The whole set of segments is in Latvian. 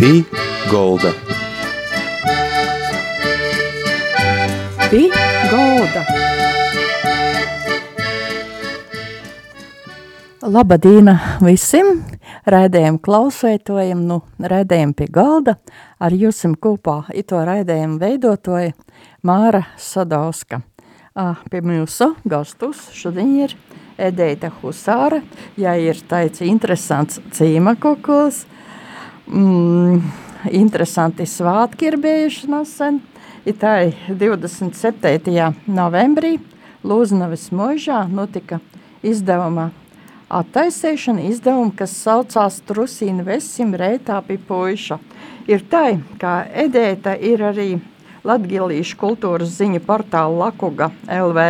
Pī Golda. Pī Golda. Labadīna visiem! Raidējumu klausētojiem, nu, raidējumu pie galda. Ar jūsim kopā ito raidējumu veidotoja Māra Sadauska. Pie mūsu gastus šodien ir Edeita Husāra, ja ir tāds interesants cīmakokos, mm, interesanti svātki ir bijuši nesen, tā 27. novembrī Lūznavis mūžā notika izdevuma attaisēšana, izdevuma, kas saucās Trusīna Vesim reitā pie puiša. Ir tā, ka Edeita ir arī Latgalīšu kultūras ziņu portāla Lakuga LV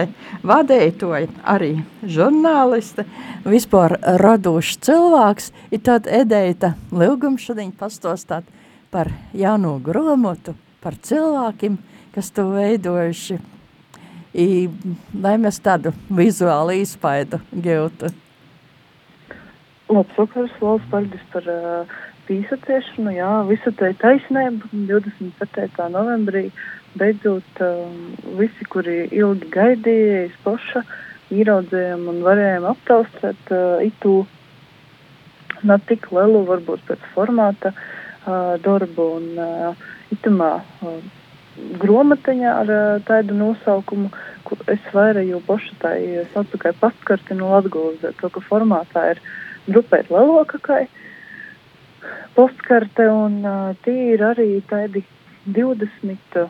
vadētoja arī žurnāliste, vispār radošs cilvēks, ir tad Edeita Lilgums šodien pastostāt par jauno gromotu, par cilvēkiem, kas to veidojuši, I, lai mēs tādu vizuālu izpaidu giltu. Labs vakars, Valsts paldies par uh, pīsacēšanu, jā, visa te taisnība 27. novembrī beidzot um, visi, kuri ilgi gaidīja, es paša ieraudzējām un varējām aptaustēt uh, itu ne tik lielu, varbūt pēc formāta uh, darbu un uh, itamā uh, gromatiņā ar uh, tādu nosaukumu, kur es vairāk jau paša tā saucu kā pastkarti no Latgulas, to, ka formātā ir grupēt lelokakai. Uh, postkarte, un uh, tie ir arī tādi 20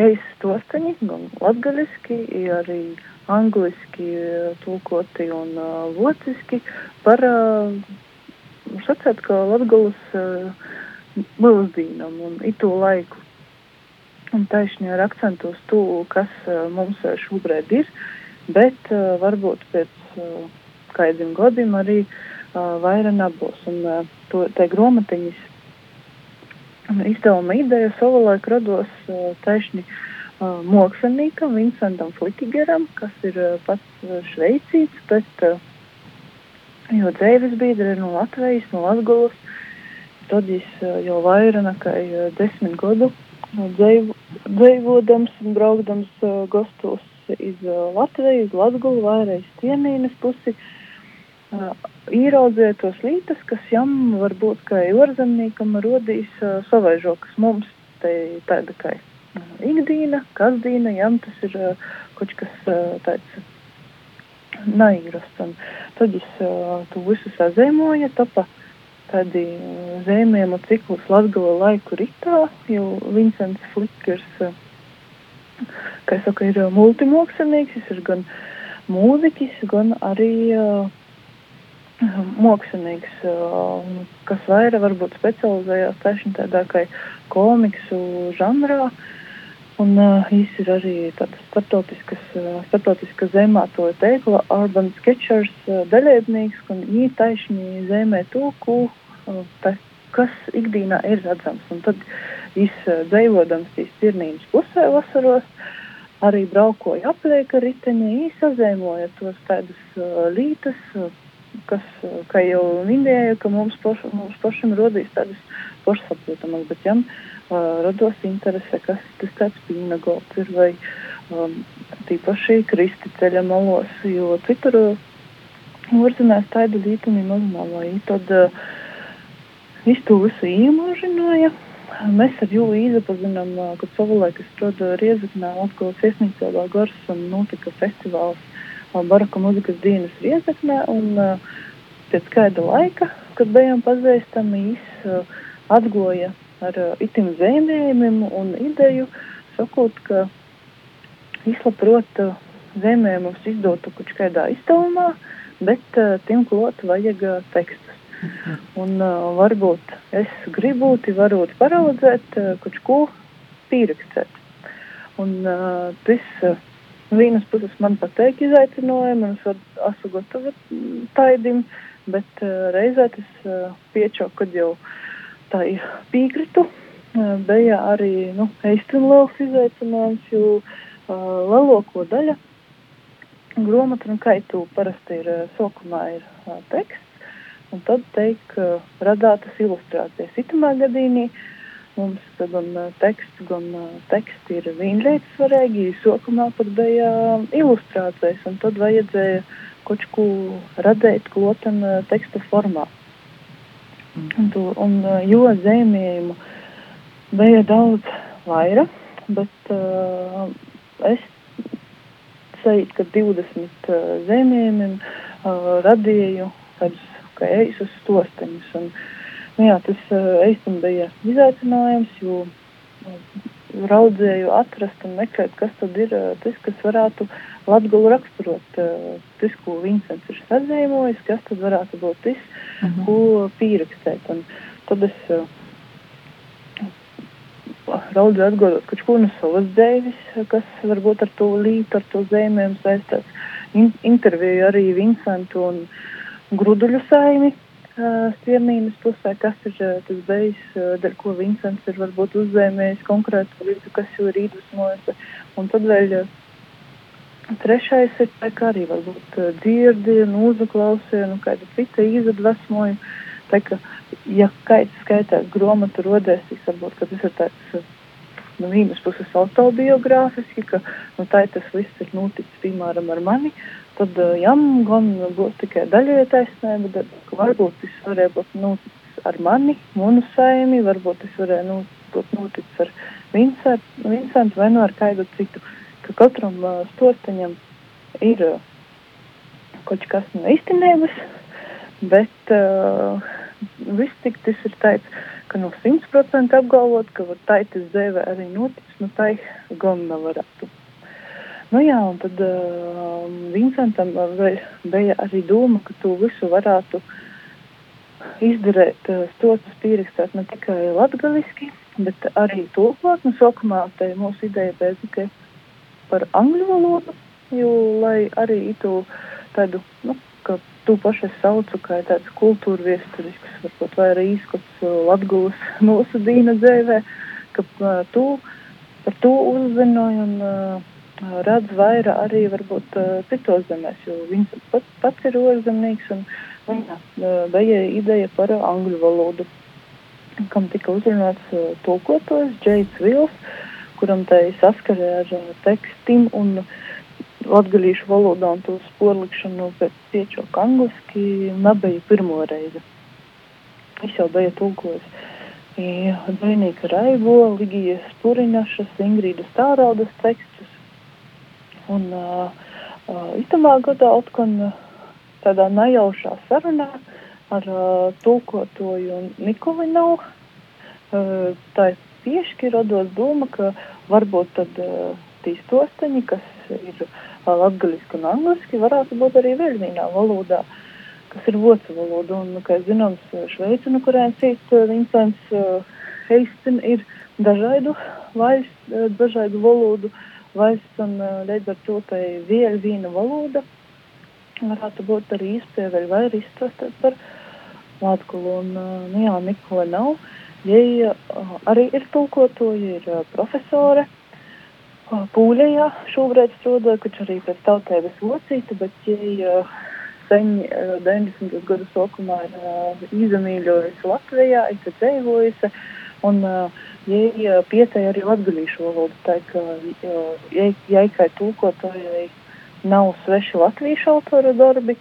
ejas tostaņi, gan latgaļiski, arī angliski tulkoti un uh, vociski par uh, sacēt, ka latgalas uh, mūsdīnam un itu laiku. Un taisni ar akcentu uz to, kas uh, mums šobrīd ir, bet uh, varbūt pēc uh, kādiem gadiem arī uh, vairāk nebūs. Un, to, te gromatiņas izdevuma ideja savulaik rados taisni māksliniekam Vincentam Flitigeram, kas ir pats šveicīts, bet jo dzēvis biedri no Latvijas, no Latgulas, tad uh, jau vairāk nekā desmit gadu dzēvu, dzēvodams un braukdams gastos iz Latviju, iz Latgulu, vairāk Stienīnes pusi, uh, īraudzēja tos lītas, kas jam varbūt kā ārzemniekam rodīs savaižo, kas mums te tāda kā ikdīna, kasdīna, jam tas ir kaut kas tāds naīrasts. Tad es to visu sazīmoju, tapa tādi zīmējumu ciklus Latgala laiku ritā, jo Vincents Flikers, kā es saku, ir multimokslinieks, viņš ir gan mūziķis, gan arī uh, mākslinieks, kas vairāk varbūt specializējās tieši tādā kā komiksu žanrā. Un uh, ir arī tāds startautiskas, uh, startautiska zemātoja teikla Urban Sketchers uh, daļēdnieks, un viņi taisni zemē to, ko, uh, kas ikdīnā ir redzams. Un tad viņš uh, dzēvodams tīs cirnīņas pusē vasaros, arī braukoja aplieka riteņi, viņš sazēmoja tos tādus uh, lītas, uh, kas, kā jau minēju, ka mums, poš, mums pašam rodīs tādas pašsaprotamas, bet jām uh, rados interese, kas tas tāds pīna golds ir vai um, tīpaši kristi ceļa malos, jo citur orzinās tādu lītumi mazumā, tad uh, visu to visu iemāžināja. Mēs ar Jūlu iepazinām, kad savulaik es strādāju Riezaknē, Latgales iesnīcā vēl gars un notika festivāls baraka muzikas dienas Riezeknē, un pēc kāda laika, kad bijām pazīstami, viņš atgoja ar itim zīmējumiem un ideju, sakot, ka izlaprot zīmējumus izdotu kaut kādā izdevumā, bet tiem klot vajag tekstus. Mhm. Un varbūt es gribu, varbūt paraudzēt, kaut ko pierakstēt. Un tas vienas puses man patīk izaicinājumi, un es esmu gatava taidim, bet uh, reizē tas uh, piečau, kad jau tā pīkritu. Uh, bija arī nu, eistrim liels izaicinājums, jo uh, lielāko daļa grāmatu un kaitu parasti ir uh, sākumā ir uh, teksts, un tad teik radātas ilustrācijas. Itamā gadījumā mums gan teksts, gan teksti ir vienlīdz svarīgi, sokumā pat bija ilustrācijas, un tad vajadzēja kaut ko radīt, ko tam teksta formā. Mm. Un, un jo zīmējumu bija daudz vairāk, bet uh, es teicu, ka 20 uh, zīmējumiem uh, radīju tādus kā eisus stosteņus. Un, nu jā, tas uh, eistam bija izaicinājums, jo uh, raudzēju atrast un meklēt, kas tad ir uh, tas, kas varētu latgulu raksturot, uh, tas, ko Vincents ir sazīmojis, kas tad varētu būt tas, uh mhm. -huh. ko pierakstēt. Un tad es raudzēju atgodot kaut ko no savas dzēvis, kas varbūt ar to lītu, ar to zīmēm saistās. In interviju arī Vincentu un gruduļu saimi Stiernīnas pusē, kas ir tas beigas, dēļ ko Vincents ir varbūt uzzēmējis konkrētu lietu, kas jau ir iedvesmojis. Un tad vēl trešais ir tā, kā arī varbūt dzirdi un uzaklausīja, nu kāda cita iedvesmoja. Tā ka, ja kāds skaitās gromatu rodēsīs, varbūt, ka tas ir tāds no vienas puses autobiogrāfiski, ka nu, tā tas viss ir noticis, piemēram, ar mani, tad jām gan būs tikai daļai taisnība, bet varbūt tas varēja būt noticis ar mani, manu saimi, varbūt tas varēja nu, būt noticis ar Vincentu, vai nu ar kādu citu, ka katram uh, stosteņam ir uh, kaut kas no īstenības, bet uh, viss tik tas ir tāds, ka no 100% apgalvot, ka var taitas zēvē arī noticis, nu tai gan nevarētu. Nu jā, un tad uh, Vincentam bija arī doma, ka to visu varētu izdarīt, uh, stotus pierakstāt ne tikai latgaliski, bet arī tulkot. Nu, sākumā tā mūsu ideja bija tikai par angļu valodu, jo lai arī itu tādu, nu, ka tu paši saucu kā tāds kultūra viesturisks, varbūt vai arī izskots uh, latgulas nosudīna dzēvē, ka uh, tu par to uzzinoji un uh, redz vairāk arī varbūt citos zemēs, jo viņš pats, pats ir ozemnieks un viņa bija ideja par angļu valodu, kam tika uzrunāts tulkotājs Džeits Vils, kuram tai saskarē ar tekstim un latgalīšu valodā un to sporlikšanu pēc piečoka angliski nebija pirmo reizi. Es jau biju tulkojis. Dvainīka Raibo, Ligijas Puriņašas, Ingrīdas Tāraudas tekstus, Un uh, uh, itamā gadā atkal tādā nejaušā sarunā ar uh, tulkotoju Nikolinu uh, tā piešķi radot doma, ka varbūt tad uh, tīs tosteņi, kas ir uh, latgaliski un angliski, varētu būt arī vēl vienā valodā, kas ir vocu valoda. Un, kā zināms, Šveica, no kurēns īst Vincents uh, Heisten ir dažādu valsts, uh, dažādu valodu valsts un līdz ar to tai vēl viena valoda varētu būt arī iespēja vēl vairāk izstāstīt par Latviju. Un, nu jā, Nikola nav. Jai arī ir tulkotoja, ir profesore. Pūļajā šobrīd strādāja, kurš arī pēc tautības locīta, bet jai sen 90. gadu sākumā ir izamīļojusi Latvijā, ir dzīvojusi. Un uh, jai pietēja arī latgalīšu valodu, tā ka jai, jai kā tūkotājai nav sveši latviešu autora darbi,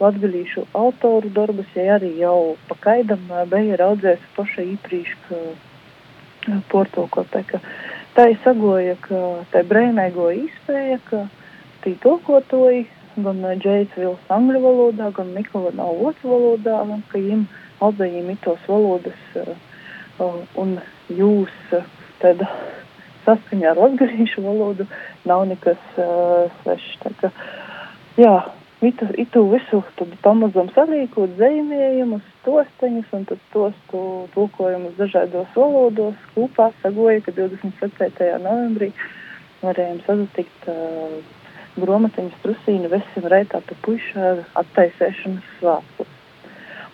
latgalīšu autoru darbus, jai arī jau pakaidam bija raudzējis paša īprīš, ka portulko, tā ka tā ir sagoja, ka tā brēmēgo izspēja, ka tī tulkotoji, gan Džeits Vils angļu valodā, gan Nikola nav otru valodā, un ka viņam abējiem itos valodas uh, un jūs tad saskaņā ar latgalīšu valodu nav nekas uh, svešs. Tā ka, jā, itu, itu visu tad pamazam salīkot zīmējumus, tosteņus un tad tostu tulkojumus dažādos valodos kopā sagoja, ka 27. novembrī varējām sazatikt uh, gromatiņas trusīnu vesim reitā pa puiša attaisēšanas svākus.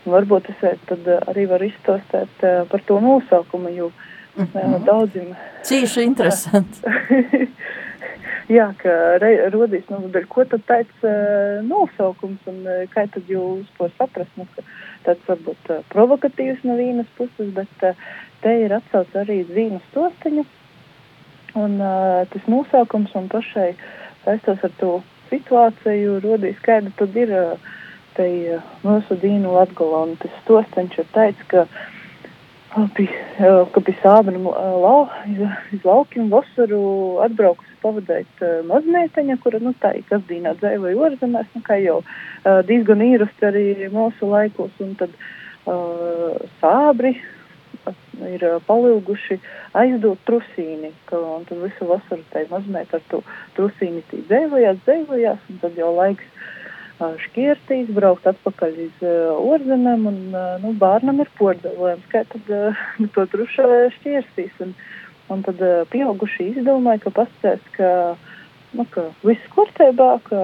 Un varbūt es tad arī varu izstāstīt par to nosaukumu, jo mm -hmm. daudziem. Cīši interesanti. jā, ka rodīs, nu, bet ko tad tāds uh, nosaukums un uh, kā tad jūs to saprast, nu, tāds varbūt uh, provokatīvs no vīnas puses, bet uh, te ir atsauc arī uz vīnu stosteņu, un uh, tas nosaukums un pašai saistos ar to situāciju, rodīs, kāda tad ir uh, te uh, mūsu dīnu Latgala, un tas stosteņš ir tāds, ka uh, ka pie sābra lau, iz, laukiem vasaru atbraukusi pavadēt uh, mazmeiteņa, kura, nu, tā ir kasdīnā dzēvoja orzemēs, nu, kā jau diezgan īrasti arī mūsu laikos, un tad uh, sābri ir palilguši aizdot trusīni, ka, un tad visu vasaru tai mazmeita ar to trusīni tī dzēvojās, dzēvojās, un tad jau laiks šķirtīs, braukt atpakaļ uz orzemēm, un nu, bērnam ir porcelāns, kā tad to trušu šķirstīs. Un, un tad pieauguši izdomāja, ka pastāst, ka, nu, ka viss kārtībā, ka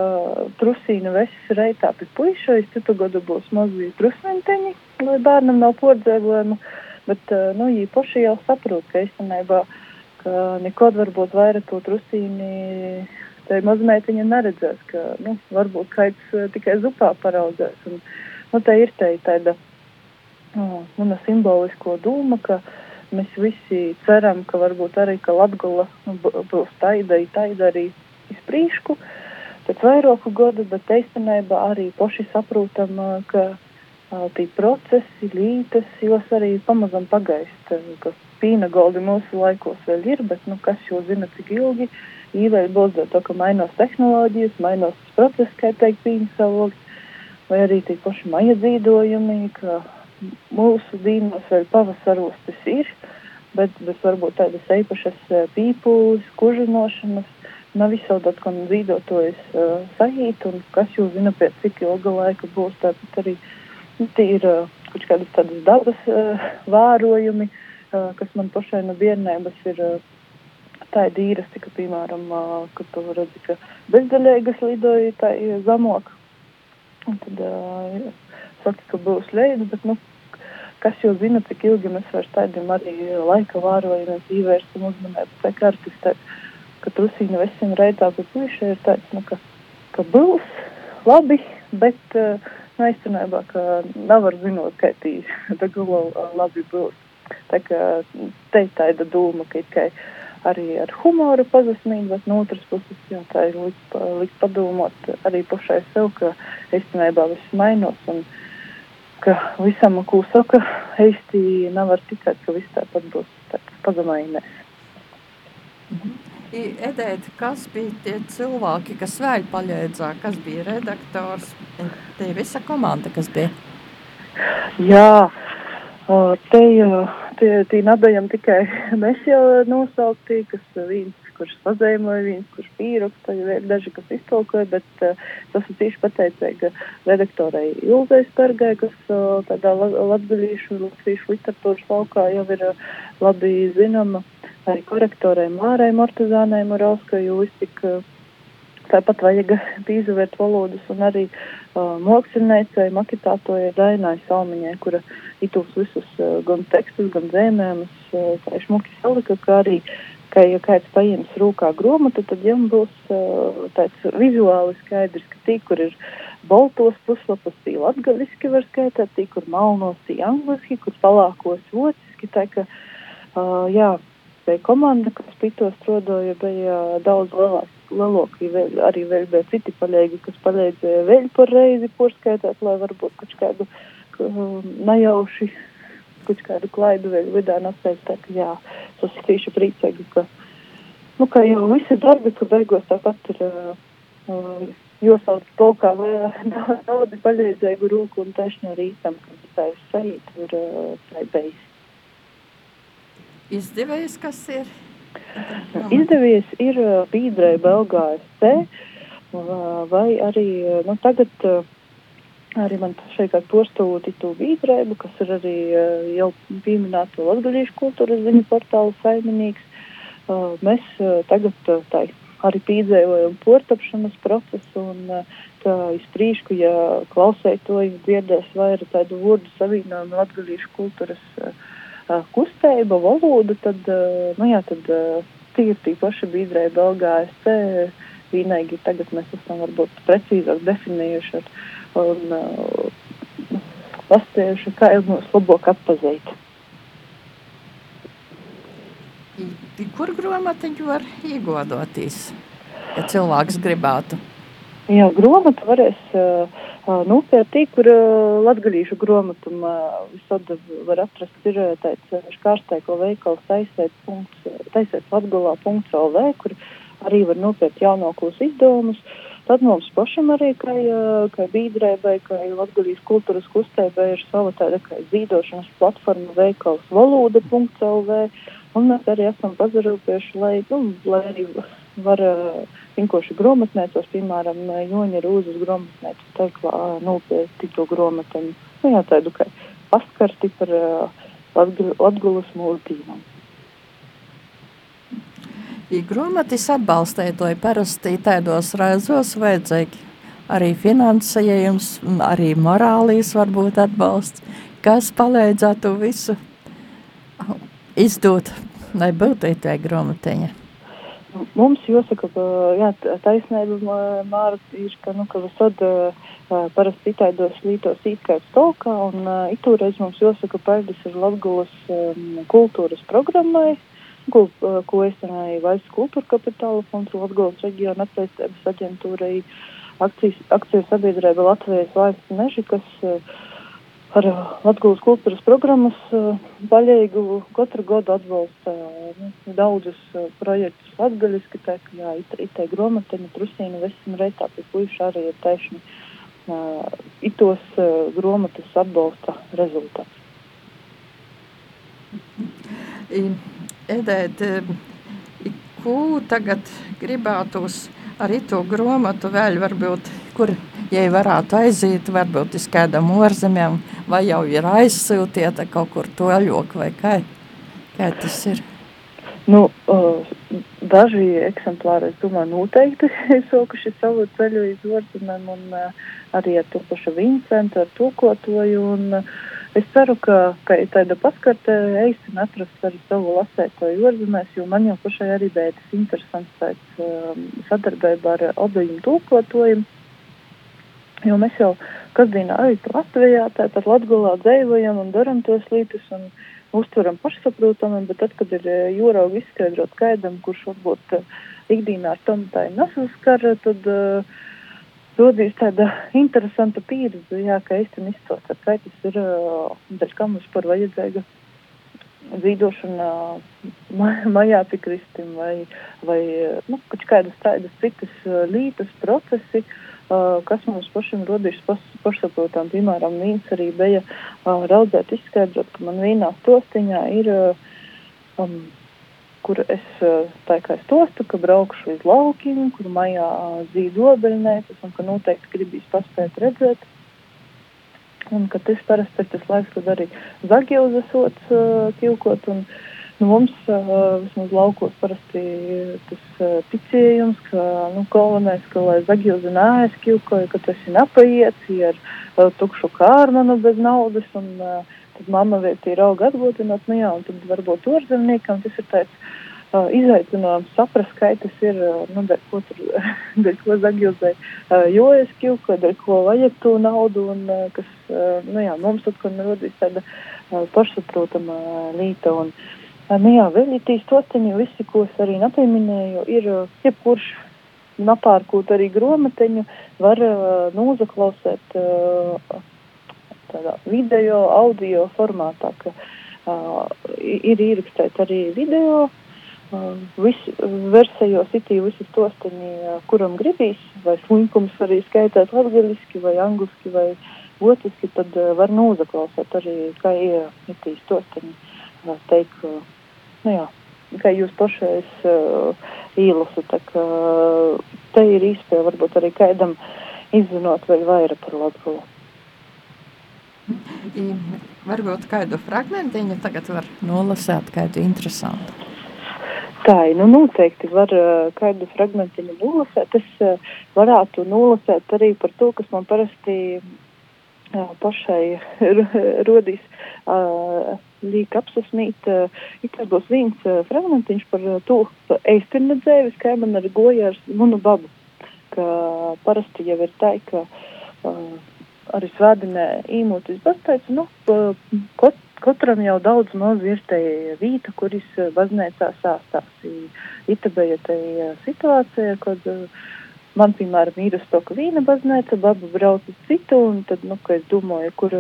trusīna viss reitā pie puišais, citu gadu būs mazi trusmenteņi, lai bērnam nav porcelānu, bet, nu, viņi paši jau saprot, ka īstenībā, ka nekod varbūt vairāk to trusīni tai mazmeitiņa neredzēs, ka, nu, varbūt kaits uh, tikai zupā paraudzēs. Un, nu, tā ir tā tāda uh, mana simbolisko dūma, ka mēs visi ceram, ka varbūt arī, ka Latgala nu, būs taida, taida arī izprīšku pēc vairāku gadu, bet īstenībā arī poši saprotam, uh, ka tie procesi, lītes, jos arī pamazam pagaist, uh, ka pīna goldi mūsu laikos vēl ir, bet, nu, kas jau zina, cik ilgi, uh, īvēja būs to, ka mainās tehnoloģijas, mainās tas process, kā teikt, pīņas savokts, vai arī tie paši maija dzīdojumi, ka mūsu dīnos vēl pavasaros tas ir, bet, bet varbūt tādas īpašas eh, pīpūs, kužinošanas, nav visādot, ko dzīvotojas uh, sajīt, un kas jūs zina, pēc cik ilga laika būs, tāpat arī nu, tie ir uh, kaut kādas tādas dabas uh, vārojumi, uh, kas man pašai no bērnības ir uh, tāda īrasti, ka, piemēram, kad tu redzi, ka bezdaļīgas lidoja tā zamok, un tad uh, saka, ka būs leida, bet, nu, kas jau zina, cik ilgi mēs vairs tādiem arī laika vārojumiem pievērstam uzmanību, tā kartis tāds, ka trusīna visiem reitā, bet puišai ir tāds, nu, ka, ka būs labi, bet, uh, nu, īstenībā, ka nevar zinot, kā tī, tā gala labi būs. Tā kā te tāda doma, ka, ka arī ar humoru pazasmīgi, bet no otras puses jā, tā ir likt, likt padomot arī pašai sev, ka īstenībā viss mainos un ka visam, ko saka, īsti nevar tikai, ka viss tāpat būs tāds pazemainēs. Mhm. Edēt, kas bija tie cilvēki, kas vēl paļēdzā, kas bija redaktors, te visa komanda, kas bija? Jā, te tie, tie nebijam tikai mēs jau nosaukti, kas viens, kurš pazīmoja, viens, kurš pierakstoja, daži, kas iztolkoja, bet tas ir tieši pateicēga redaktorai Ilzai Spergai, kas tādā latgaļīšu, latviešu literatūras laukā jau ir labi zinama, arī korektorai Mārai Mortizānai viss tik uh, tāpat vajag izvērt valodas un arī uh, māksliniecei, makitātojai Dainai Salmiņai, kura itus visus uh, gan tekstus, gan zēmēmus, uh, kā šmuki salika, kā arī, ka, ja kāds paiems rūkā gromatu, tad jām būs uh, tāds vizuāli skaidrs, ka tī, kur ir baltos puslapus, tī latgaliski var skaitāt, tī, kur malnos, tī angliski, kur palākos vociski, tā ka, uh, jā, tā komanda, kas pie to strodoja, bija daudz lielāka lielāki, vēl, arī vēl bija citi paļēgi, kas palīdzēja vēl par reizi porskaitāt, lai varbūt kaut kādu Um, nejauši kaut kādu klaidu vēl vidā nespēju teikt, jā, tas ir tieši priecīgi, ka, nu, ka jau visi darbi, ka beigos tāpat ir uh, uh josauc tolkā naudu paļēdzēgu rūku un tašņu rītam, ka tā ir sajūt, ir uh, tā beigas. Izdevies, kas ir? Izdevies ir uh, Pīdrei Belgāsc, uh, vai arī, uh, nu, tagad arī man šeit kā postūti tu vītrēbu, kas ir arī jau pieminēto latgalīšu kultūras ziņu portālu saimnieks. Mēs tagad tā arī pīdzējojam portapšanas procesu un ka izprīšku, ja klausētoji dzirdēs vairāk tādu vārdu savienojumu latgalīšu kultūras uh, kustība, valoda, tad, uh, nu jā, tad uh, tīri tī paši bīdrē Belgājas vienīgi tagad mēs esam varbūt precīzāk definējuši un uh, pastājuši, kā jau mums labāk atpazīt. Kur grāmatiņu var iegādāties, ja cilvēks gribētu? Jā, grāmatu varēs uh, nopērtīt, kur uh, latgalīšu grāmatuma uh, visad var atrast. Ir tāds škārsteiko veikals taisēts latgulā.lv, kur arī var nopirkt jaunākos izdevumus. Tad mums pašam arī, kā, kā bīdrēbai, kā Latvijas kultūras kustībai, ir sava tāda kā zīdošanas platforma veikals valoda.lv, un mēs arī esam pazarūpieši, lai, nu, lai arī var vienkārši grāmatnēcos, piemēram, Joņa Rūzes grāmatnēcos, teiklā nopirkt to grāmatiņu. Nu, jā, tādu kā paskarti par Latgulas mūrtīnam. Grāmatas atbalstītāji parasti tādos raizos vajadzīgi arī finansējums, arī morālīs varbūt atbalsts, kas palīdzētu visu izdot, lai būtu tā grāmatiņa. Mums jāsaka, ka jā, taisnība Māra ir, ka, nu, ka visad uh, parasti itaidos lītos īskaits tolkā, un uh, itūreiz mums jāsaka, paldies ir Latgulas um, kultūras programmai, uh, ko, ko aizsargāja Valsts kultūra kapitāla fonds, Latgolas reģiona attīstības aģentūrai, akcijas, akciju sabiedrība Latvijas valsts meži, kas ar Latgolas kultūras programmas paļēgu katru gadu atbalsta nu, daudzus projektus latgaļiski, tā kā jā, it, itai gromateņa, trusīna, vesim reitā, pie puiši arī ir taišni itos gromatas atbalsta rezultāts. Edēt, ko tagad gribētos arī to grāmatu vēl varbūt, kur jai varētu aiziet, varbūt uz kādam ārzemēm, vai jau ir aizsūtieta kaut kur toļok, vai kā, kā tas ir? Nu, uh, daži eksemplāri, es domāju, noteikti sokuši savu ceļu iz ārzemēm un uh, arī ar to pašu Vincentu, ar tūkotoju un uh, Es ceru, ka, ka tāda paskata eisim atrast arī savu lasētoju ārzemēs, jo man jau pašai arī bija tas interesants tāds um, sadarbība ar obīm tūkotojiem. Jo mēs jau kasdienā arī Latvijā, tātad Latgulā dzējojam un daram tos lītus un uztveram pašsaprotami, bet tad, kad ir uh, jūraugi izskaidrot kaidam, kurš varbūt uh, ikdienā ar tom tā nesaskara, tad uh, rodīs tāda interesanta pieredze, jā, ka Eistam izstāsta, ka tas ir, dēļ kam mums par vajadzīga zīdošana majā pikristim vai, vai nu, kādas tādas citas lītas procesi, kas mums pašam rodīs pašsaprotām. Piemēram, viens arī bija raudzēt izskaidrot, ka man vienā stostiņā ir um, kur es tā kā stostu, ka braukšu līdz laukiem, kur mājā dzīvo dobeļnētas un ka noteikti gribīs paspēt redzēt. Un ka tas parasti ir tas laiks, kad arī zagilzes sots uh, kilkot un nu, mums vismaz laukos parasti tas uh, ticējums, ka nu, galvenais, ka lai zagilze nājas kilkoja, ka tas ir napaiets, uh, tukšu kārmanu bez naudas un tad mamma vietī ir auga atgūtināt, nu jā, un tad varbūt ārzemniekam tas ir tāds izaicinājums saprast, kā tas ir, nu, dēļ ko tur, dēļ ko zagilzē, uh, jo es kilku, dēļ ko vajag to naudu, un kas, nu jā, mums tad, kad rodīs tāda pašsaprotama līta, un, uh, nu jā, vēl ir tīs tosteņi, visi, ko es arī nepieminēju, ir jebkurš napārkūt arī gromateņu, var nozaklausēt uh, tādā video, audio formātā, ka ir ierakstēts arī video. Visi versijos itī visi stosteņi, uh, kuram gribīs, vai slinkums arī skaitēt latgaliski, vai angliski, vai otriski, tad var nozaklausēt arī, kā ir itī stosteņi. Uh, teikt, uh, nu jā, kā jūs pašais uh, īlasu, tā kā uh, te ir īspēja varbūt arī kādam izzinot vēl vairāk par Latgulu. Varbūt kādu fragmentiņu tagad var nolasēt, kādu interesantu. Tā ir, nu noteikti var kādu fragmentiņu nolasēt. Es varētu nolasēt arī par to, kas man parasti pašai rodīs uh, līk apsasmīt, uh, tas būs viens uh, fragmentiņš par uh, to eistirna dzēvis, kā man ar goja ar munu babu, ka parasti jau ir tā, ka uh, arī svētdienē īmūtis, bet teica, nu, kot, katram jau daudz maz virsēja vīta, kuris baznīcā sāstās. Ita bija tā situācija, kad man, piemēram, ir uz to, ka vīna baznīca, baba brauc uz citu, un tad, nu, ka es domāju, kur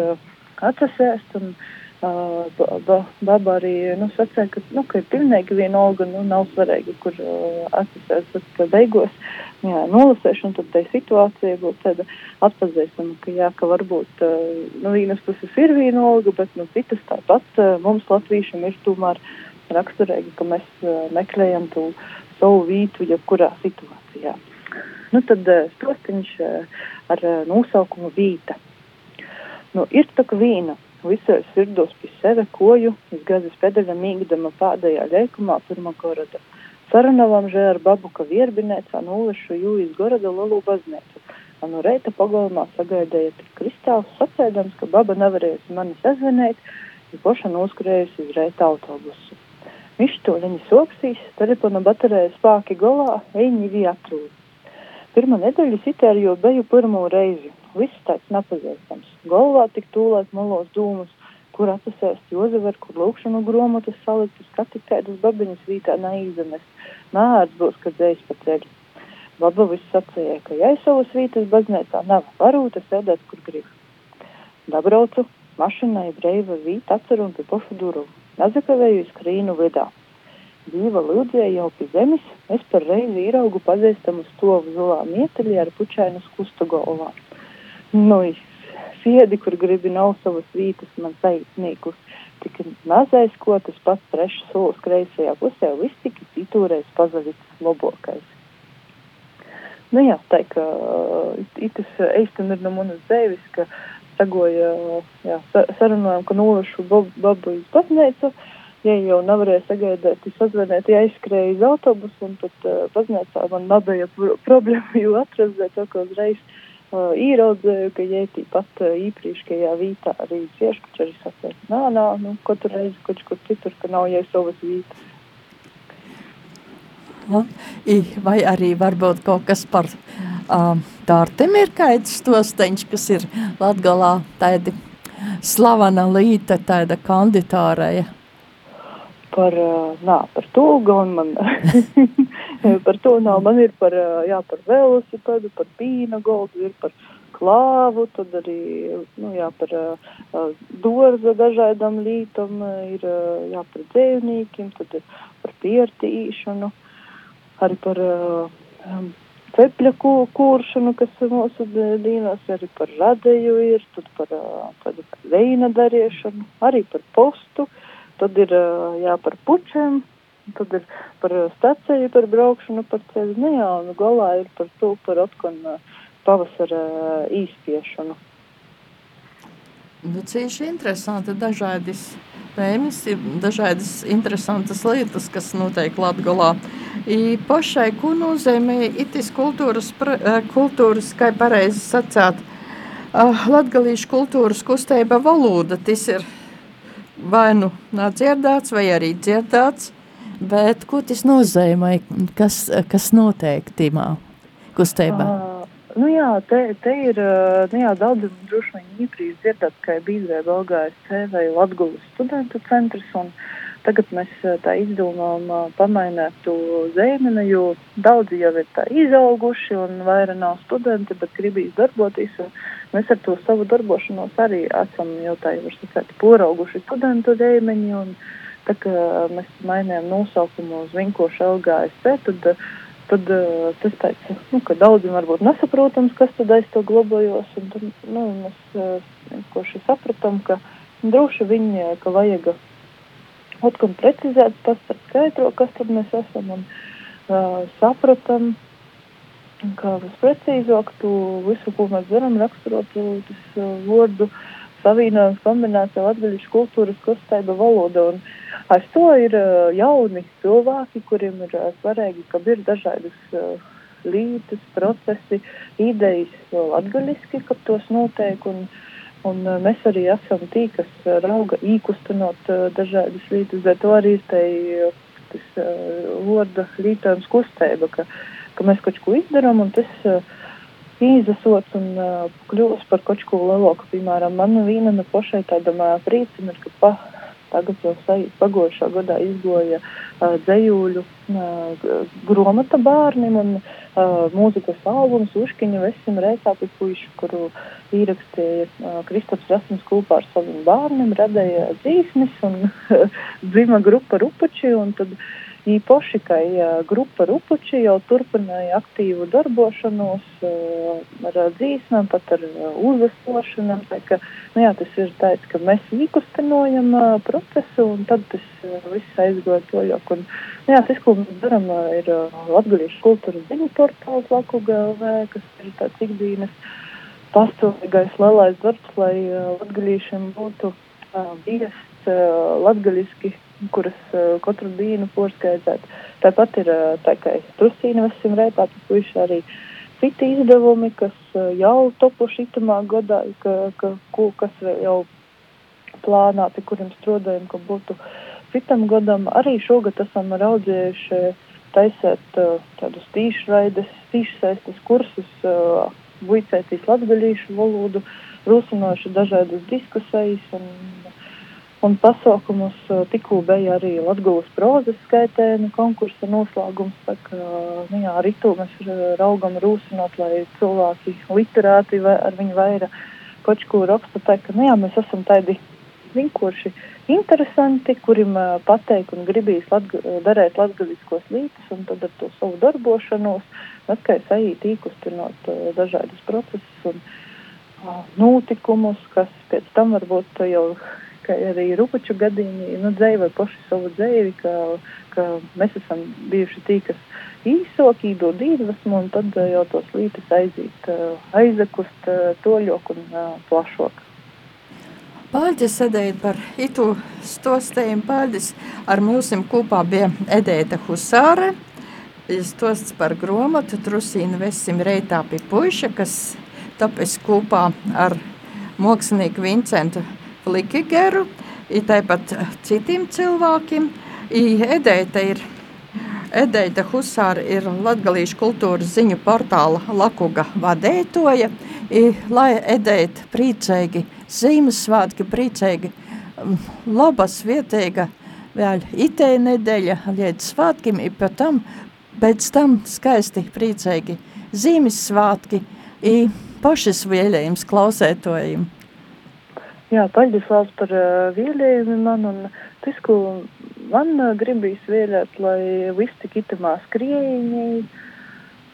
atsasēst, un uh, ba, baba arī nu, sacīja, ka, nu, ka ir pilnīgi vienalga, nu, nav svarīgi, kur uh, atsasēs, bet beigos jā, nolasēšana, tad tai situācija būtu tāda atpazīstama, ka jā, ka varbūt uh, nu, vienas puses ir vienalga, bet nu, citas tāpat uh, mums latviešiem ir tomēr raksturīgi, ka mēs uh, meklējam to savu vītu jebkurā situācijā. Nu, tad uh, stostiņš uh, ar uh, nosaukumu vīta. Nu, ir tā kā vīna visos sirdos pie seve koju, izgazis pedaļa mīgdama pādējā leikumā pirmā goroda. Saranavam že ar babu, ka vierbinēcā nulešu jū iz goroda lalu baznēcu. A no reita pagalmā sagaidēja tik kristāls, sacēdams, ka baba nevarējusi mani sazvanēt, ja poša noskrējusi uz reita autobusu. Viņš to viņi soksīs, telefona baterēja spāki golā, eņi vi atrūd. Pirmā nedēļa sitēr jau beju pirmo reizi, Viss tāds nepazīstams. Galvā tik tūlēt malos dūmus, kur atsasēst Jozever, kur lūkšanu gromotas saliktas, katikēdas babiņas vītā neīzemes. Nāc būs, kad dzējs pa ceļu. Baba viss sacīja, ka ja es savas vītas baznēcā nav, varūta sēdēt, kur grib. Dabraucu, mašinai breiva vīta atceru un pie pošu duru. Nazakavēju skrīnu vidā. Dzīva lūdzēja jau pie zemes, es par reizi īraugu pazīstamu stovu zolā mieteļi ar pučainu skustu galvā. Nu, siedi, kur gribi nav savas vītas, man taisnīgus. Tik mazais, ko tas pats trešs solis kreisajā pusē, viss tik itūreiz pazavits labokais. Nu jā, tā kā itas eistam ir no manas dzēvis, ka sagoja, jā, sarunājam, ka nolašu babu uz baznīcu, ja jau nevarēja sagaidīt, es sazvanēju, ja aizskrēju uz autobusu, un tad uh, baznīcā man nebija problēma, jo atrast, to, ka uzreiz uh, ieraudzēju, ka jētī pat uh, īpriekšējā vītā arī cieškuči arī sacēs, nā, nā, nu, katru reizi kaut kur citur, ka nav jau savas vītas. Vai arī varbūt kaut kas par um, tārtim ir kaits stosteņš, kas ir Latgalā tādi slavana līta, tāda kanditārēja? Par, nā, par to gan man par to nav. Man ir par, jā, par velosipēdu, par pīna goldu, ir par klāvu, tad arī, nu, jā, par uh, dorza dažādam lītam, ir, jā, par dzēvnīkiem, tad ir par piertīšanu, arī par uh, cepļa kuršanu, kas mūsu dīnos, arī par radēju ir, tad par, tad par veina darīšanu, arī par postu, tad ir, jā, par pučiem, Tad ir par staciju, par braukšanu, par ceļu. Nu jā, un galā ir par to, par atkonu pavasara īspiešanu. Nu, cieši interesanti dažādas tēmas, dažādas interesantas lietas, kas notiek Latgalā. I pašai, ko nozīmē itis kultūras, kultūras kā pareizi sacāt, latgalīšu kultūras kustība valoda, tas ir vai nu nav dzirdēts, vai arī dzirdēts, Bet ko tas nozīmē? Kas, kas notiek timā kustībā? Uh, nu jā, te, te ir nu jā, daudz droši vien īprīs dzirdēt, ka ir Bīzē Belgājas vai Latgulas studentu centrs, un tagad mēs tā izdomām pamainēt to zēmeni, jo daudzi jau ir tā izauguši un vairāk nav studenti, bet gribīs darboties, un mēs ar to savu darbošanos arī esam jau tā, var sacēt, porauguši studentu zēmeņi, un Tā kā mēs mainījām nosaukumu uz vinkošu LGSP, tad, tad tas teica, nu, ka daudziem varbūt nesaprotams, kas tad aiz to glabājos. Un tad, nu, mēs vienkārši sapratām, ka droši viņi, ka vajag atkal precizēt, pastāstīt skaidro, kas tad mēs esam. Un uh, sapratām, ka visprecīzāk tu visu, ko mēs darām, raksturot tas uh, vārdu savienojums kombinācija latgaļišu kultūras kustība valoda. Un, uh, Ar to ir jauni cilvēki, kuriem ir svarīgi, ka ir dažādas lītas, procesi, idejas latgaļiski, ka tos notiek. Un, Un uh, mēs arī esam tī, kas uh, rauga īkustinot uh, dažādas lietas, bet to arī ir tai tas uh, vārda lītojums kustība, ka, ka mēs kaut ko izdarām un tas uh, izasot un uh, kļūst par kaut ko lielāku. Piemēram, man viena no pašai tādam uh, priecim ir, ka pa, tagad jau pagājušā gadā izgoja dzējūļu gromata bērniem un mūzikas albums Uškiņa Vesim Rēcāpi puiši, kuru īrakstīja Kristaps Rasms kopā ar saviem bērniem, radēja dzīsnis un dzima grupa Rupači un tad uh, Īpaši, ka grupa Rupuči jau turpināja aktīvu darbošanos ar dzīsmēm, pat ar uzvesošanām. Ka, nu jā, tas ir tāds, ka mēs īkustinojam procesu un tad tas viss aizgoja toļok. Un, nu jā, tas, ko mēs darām, ir Latgalīšu kultūras ziņu portāls Laku GLV, kas ir tāds ikdienas pastāvīgais lielais darbs, lai latgalīšiem būtu viests latgaliski kuras uh, katru dienu porskaitāt. Tāpat ir uh, tā kā trusīna vesim rētā, puiši arī citi izdevumi, kas uh, jau topuši itamā gadā, ka, ka, ko, kas jau plānā, pie kuriem strādājam, ka būtu citam gadam. Arī šogad esam raudzējuši taisēt uh, tādus tīšraides, tīšsaistes kursus, uh, buicētīs latgaļīšu valodu, rūsinoši dažādas diskusijas un Un pasaukumus tikko bija arī Latvijas prozas skaitēna konkursa noslēgums. Tā kā nu jā, arī to mēs raugam rūsinot, lai cilvēki literāti ar viņu vairāk kaut ko raksta. Tā kā nu jā, mēs esam tādi vienkārši interesanti, kuriem pateikt un gribīs latga, darēt latgaļiskos lītus un tad ar to savu darbošanos atkal sajīt īkustinot dažādus procesus un notikumus, kas pēc tam varbūt jau ka arī Rupaču gadījumā nu, dzēja paši savu dzēvi, ka, ka mēs esam bijuši tī, kas īsāk īdod iedvesmu un tad jau tos lītis aiziet, aizakust toļok un plašok. Pāļģis sēdēja par itu stostējumu pāļģis. Ar mums kopā bija Edēta Husāre, stosts par gromatu Trusīnu Vesim Reitā pie puiša, kas tāpēc kopā ar mākslinieku Vincentu Likigeru, ir tāpat citiem cilvēkiem. Edeita ir Edeita Husāra ir Latgalīšu kultūras ziņu portāla Lakuga vadētoja, i, lai Edeita priecēgi, Zīmesvātki priecēgi, labas vietēga vēl itē nedēļa, līdz svātkim, i pēc tam, pēc tam skaisti priecēgi Zīmesvātki, i pašas vēlējums klausētojiem. Jā, paldies Lāls par uh, vēlējumu man, un tas, ko man uh, gribīs vēlēt, lai viss tik itamā skriejiņī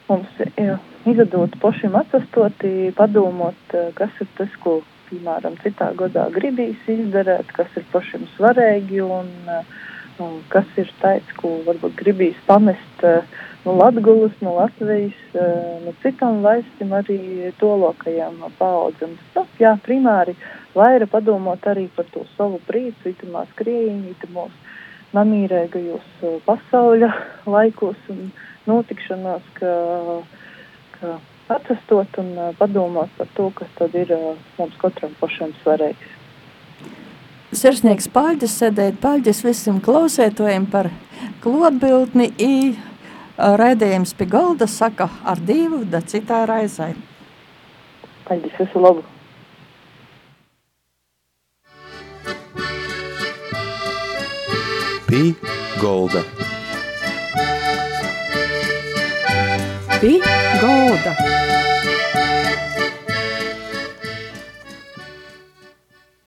mums jā, izadot pašiem atsastoti, padomot, uh, kas ir tas, ko, piemēram, citā gadā gribīs izdarēt, kas ir pašiem svarīgi, un, uh, kas ir tāds, ko varbūt gribīs pamest uh, no Latgulas, no Latvijas, uh, no citām valstīm, arī tolokajām paudzēm. Tas, jā, primāri vaira padomāt arī par to savu prieku, itamā skrējiņu, itamos namīrēgajos uh, pasauļa laikos un notikšanās, ka, ka atsastot un padomāt par to, kas tad ir mums katram pašam svarīgs. Sirsnieks paļģis sēdēt, paļģis visam klausētojiem par klotbiltni i raidījums pie galda saka ar divu, da citā raizai. Paļģis, visu labu! Pī Golda. Pī Golda.